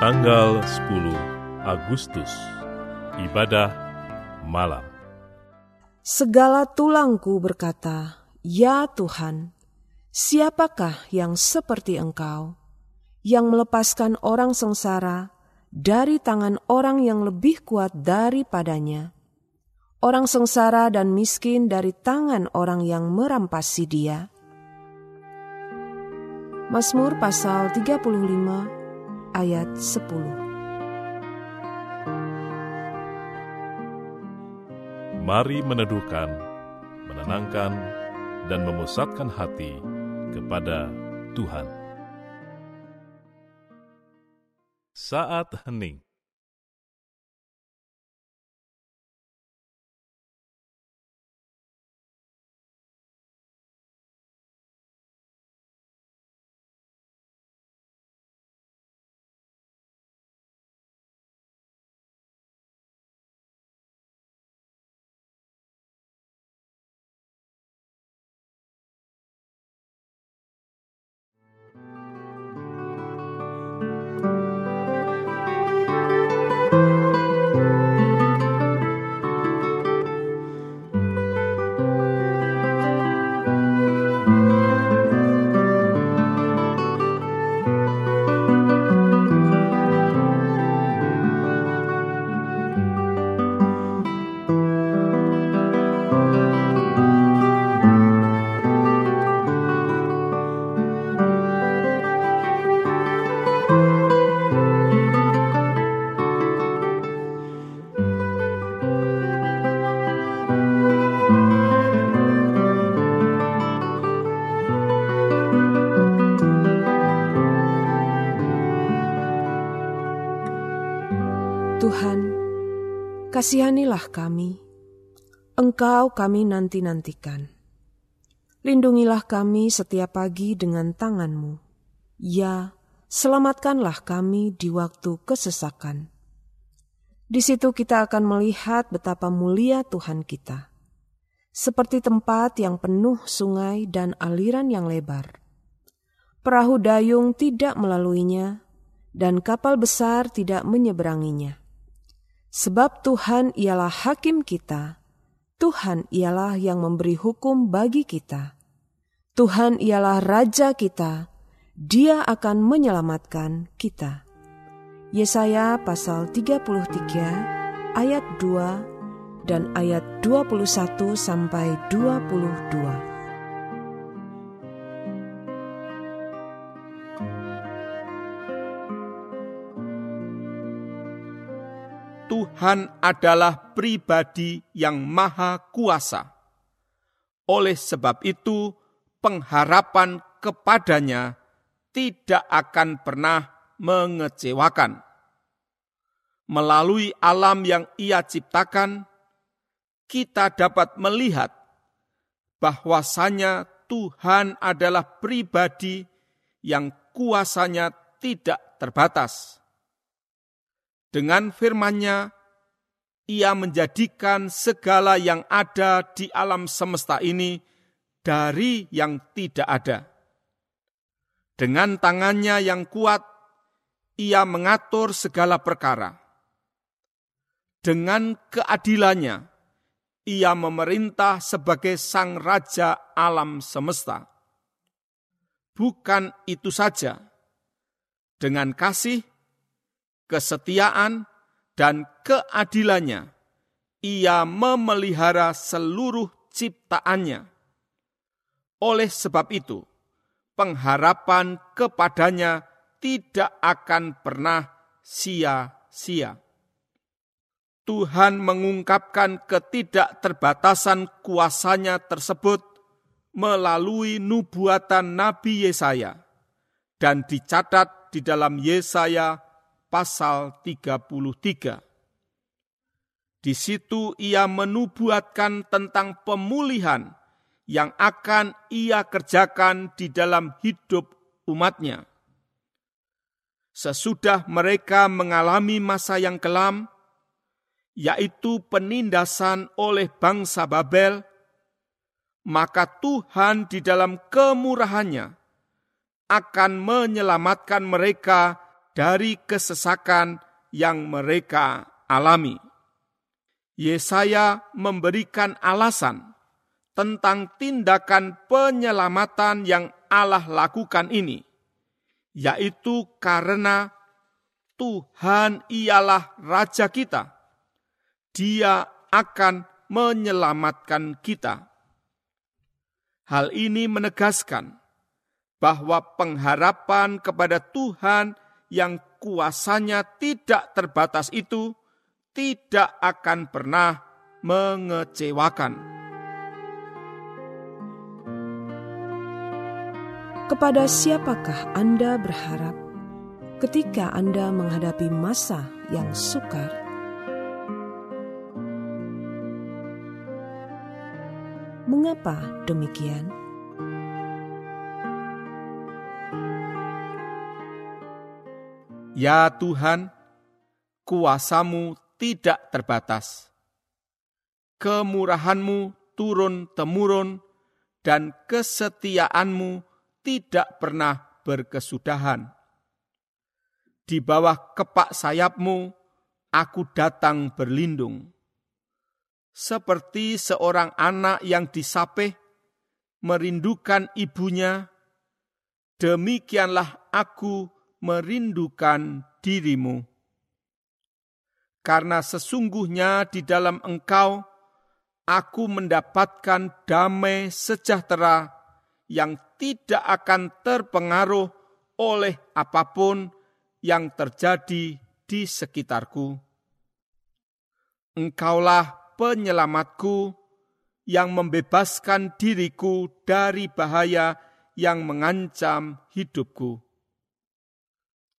Tanggal 10 Agustus. Ibadah Malam. Segala tulangku berkata, Ya Tuhan, siapakah yang seperti Engkau, yang melepaskan orang sengsara dari tangan orang yang lebih kuat daripadanya, orang sengsara dan miskin dari tangan orang yang merampasi dia? Mazmur pasal 35 ayat 10 Mari meneduhkan, menenangkan, dan memusatkan hati kepada Tuhan. Saat hening kasihanilah kami. Engkau kami nanti-nantikan. Lindungilah kami setiap pagi dengan tanganmu. Ya, selamatkanlah kami di waktu kesesakan. Di situ kita akan melihat betapa mulia Tuhan kita. Seperti tempat yang penuh sungai dan aliran yang lebar. Perahu dayung tidak melaluinya, dan kapal besar tidak menyeberanginya. Sebab Tuhan ialah hakim kita, Tuhan ialah yang memberi hukum bagi kita. Tuhan ialah raja kita, Dia akan menyelamatkan kita. Yesaya pasal 33 ayat 2 dan ayat 21 sampai 22. Tuhan adalah pribadi yang maha kuasa. Oleh sebab itu, pengharapan kepadanya tidak akan pernah mengecewakan. Melalui alam yang ia ciptakan, kita dapat melihat bahwasanya Tuhan adalah pribadi yang kuasanya tidak terbatas dengan firman-Nya, ia menjadikan segala yang ada di alam semesta ini dari yang tidak ada. Dengan tangannya yang kuat, ia mengatur segala perkara. Dengan keadilannya, ia memerintah sebagai sang raja alam semesta. Bukan itu saja, dengan kasih kesetiaan, dan keadilannya, ia memelihara seluruh ciptaannya. Oleh sebab itu, pengharapan kepadanya tidak akan pernah sia-sia. Tuhan mengungkapkan ketidakterbatasan kuasanya tersebut melalui nubuatan Nabi Yesaya dan dicatat di dalam Yesaya pasal 33. Di situ ia menubuatkan tentang pemulihan yang akan ia kerjakan di dalam hidup umatnya. Sesudah mereka mengalami masa yang kelam, yaitu penindasan oleh bangsa Babel, maka Tuhan di dalam kemurahannya akan menyelamatkan mereka dari kesesakan yang mereka alami. Yesaya memberikan alasan tentang tindakan penyelamatan yang Allah lakukan ini, yaitu karena Tuhan ialah Raja kita. Dia akan menyelamatkan kita. Hal ini menegaskan bahwa pengharapan kepada Tuhan yang kuasanya tidak terbatas itu tidak akan pernah mengecewakan. Kepada siapakah Anda berharap ketika Anda menghadapi masa yang sukar? Mengapa demikian? Ya Tuhan, kuasamu tidak terbatas. Kemurahanmu turun-temurun dan kesetiaanmu tidak pernah berkesudahan. Di bawah kepak sayapmu, aku datang berlindung. Seperti seorang anak yang disapeh, merindukan ibunya, demikianlah aku merindukan dirimu. Karena sesungguhnya di dalam engkau, aku mendapatkan damai sejahtera yang tidak akan terpengaruh oleh apa pun yang terjadi di sekitarku. Engkaulah penyelamatku yang membebaskan diriku dari bahaya yang mengancam hidupku.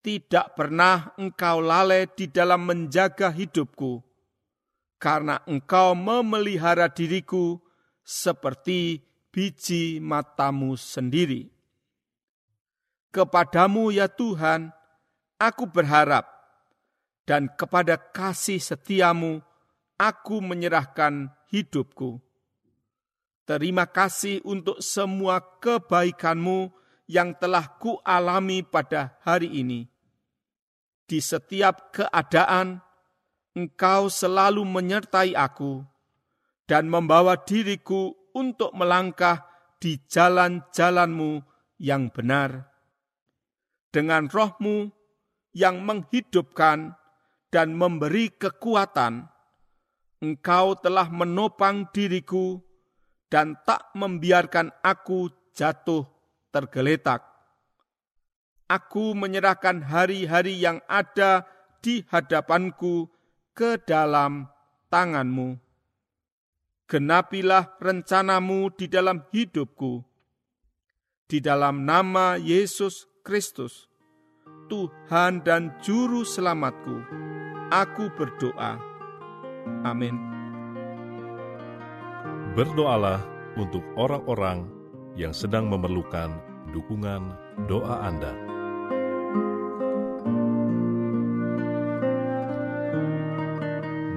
Tidak pernah engkau lalai di dalam menjaga hidupku, karena engkau memelihara diriku seperti biji matamu sendiri. Kepadamu ya Tuhan, aku berharap, dan kepada kasih setiamu aku menyerahkan hidupku. Terima kasih untuk semua kebaikanmu yang telah kualami pada hari ini. Di setiap keadaan, engkau selalu menyertai aku dan membawa diriku untuk melangkah di jalan-jalanmu yang benar. Dengan rohmu yang menghidupkan dan memberi kekuatan, engkau telah menopang diriku dan tak membiarkan aku jatuh tergeletak. Aku menyerahkan hari-hari yang ada di hadapanku ke dalam tanganmu genapilah rencanamu di dalam hidupku. Di dalam nama Yesus Kristus, Tuhan dan Juru Selamatku, aku berdoa. Amin. Berdoalah untuk orang-orang yang sedang memerlukan dukungan doa Anda.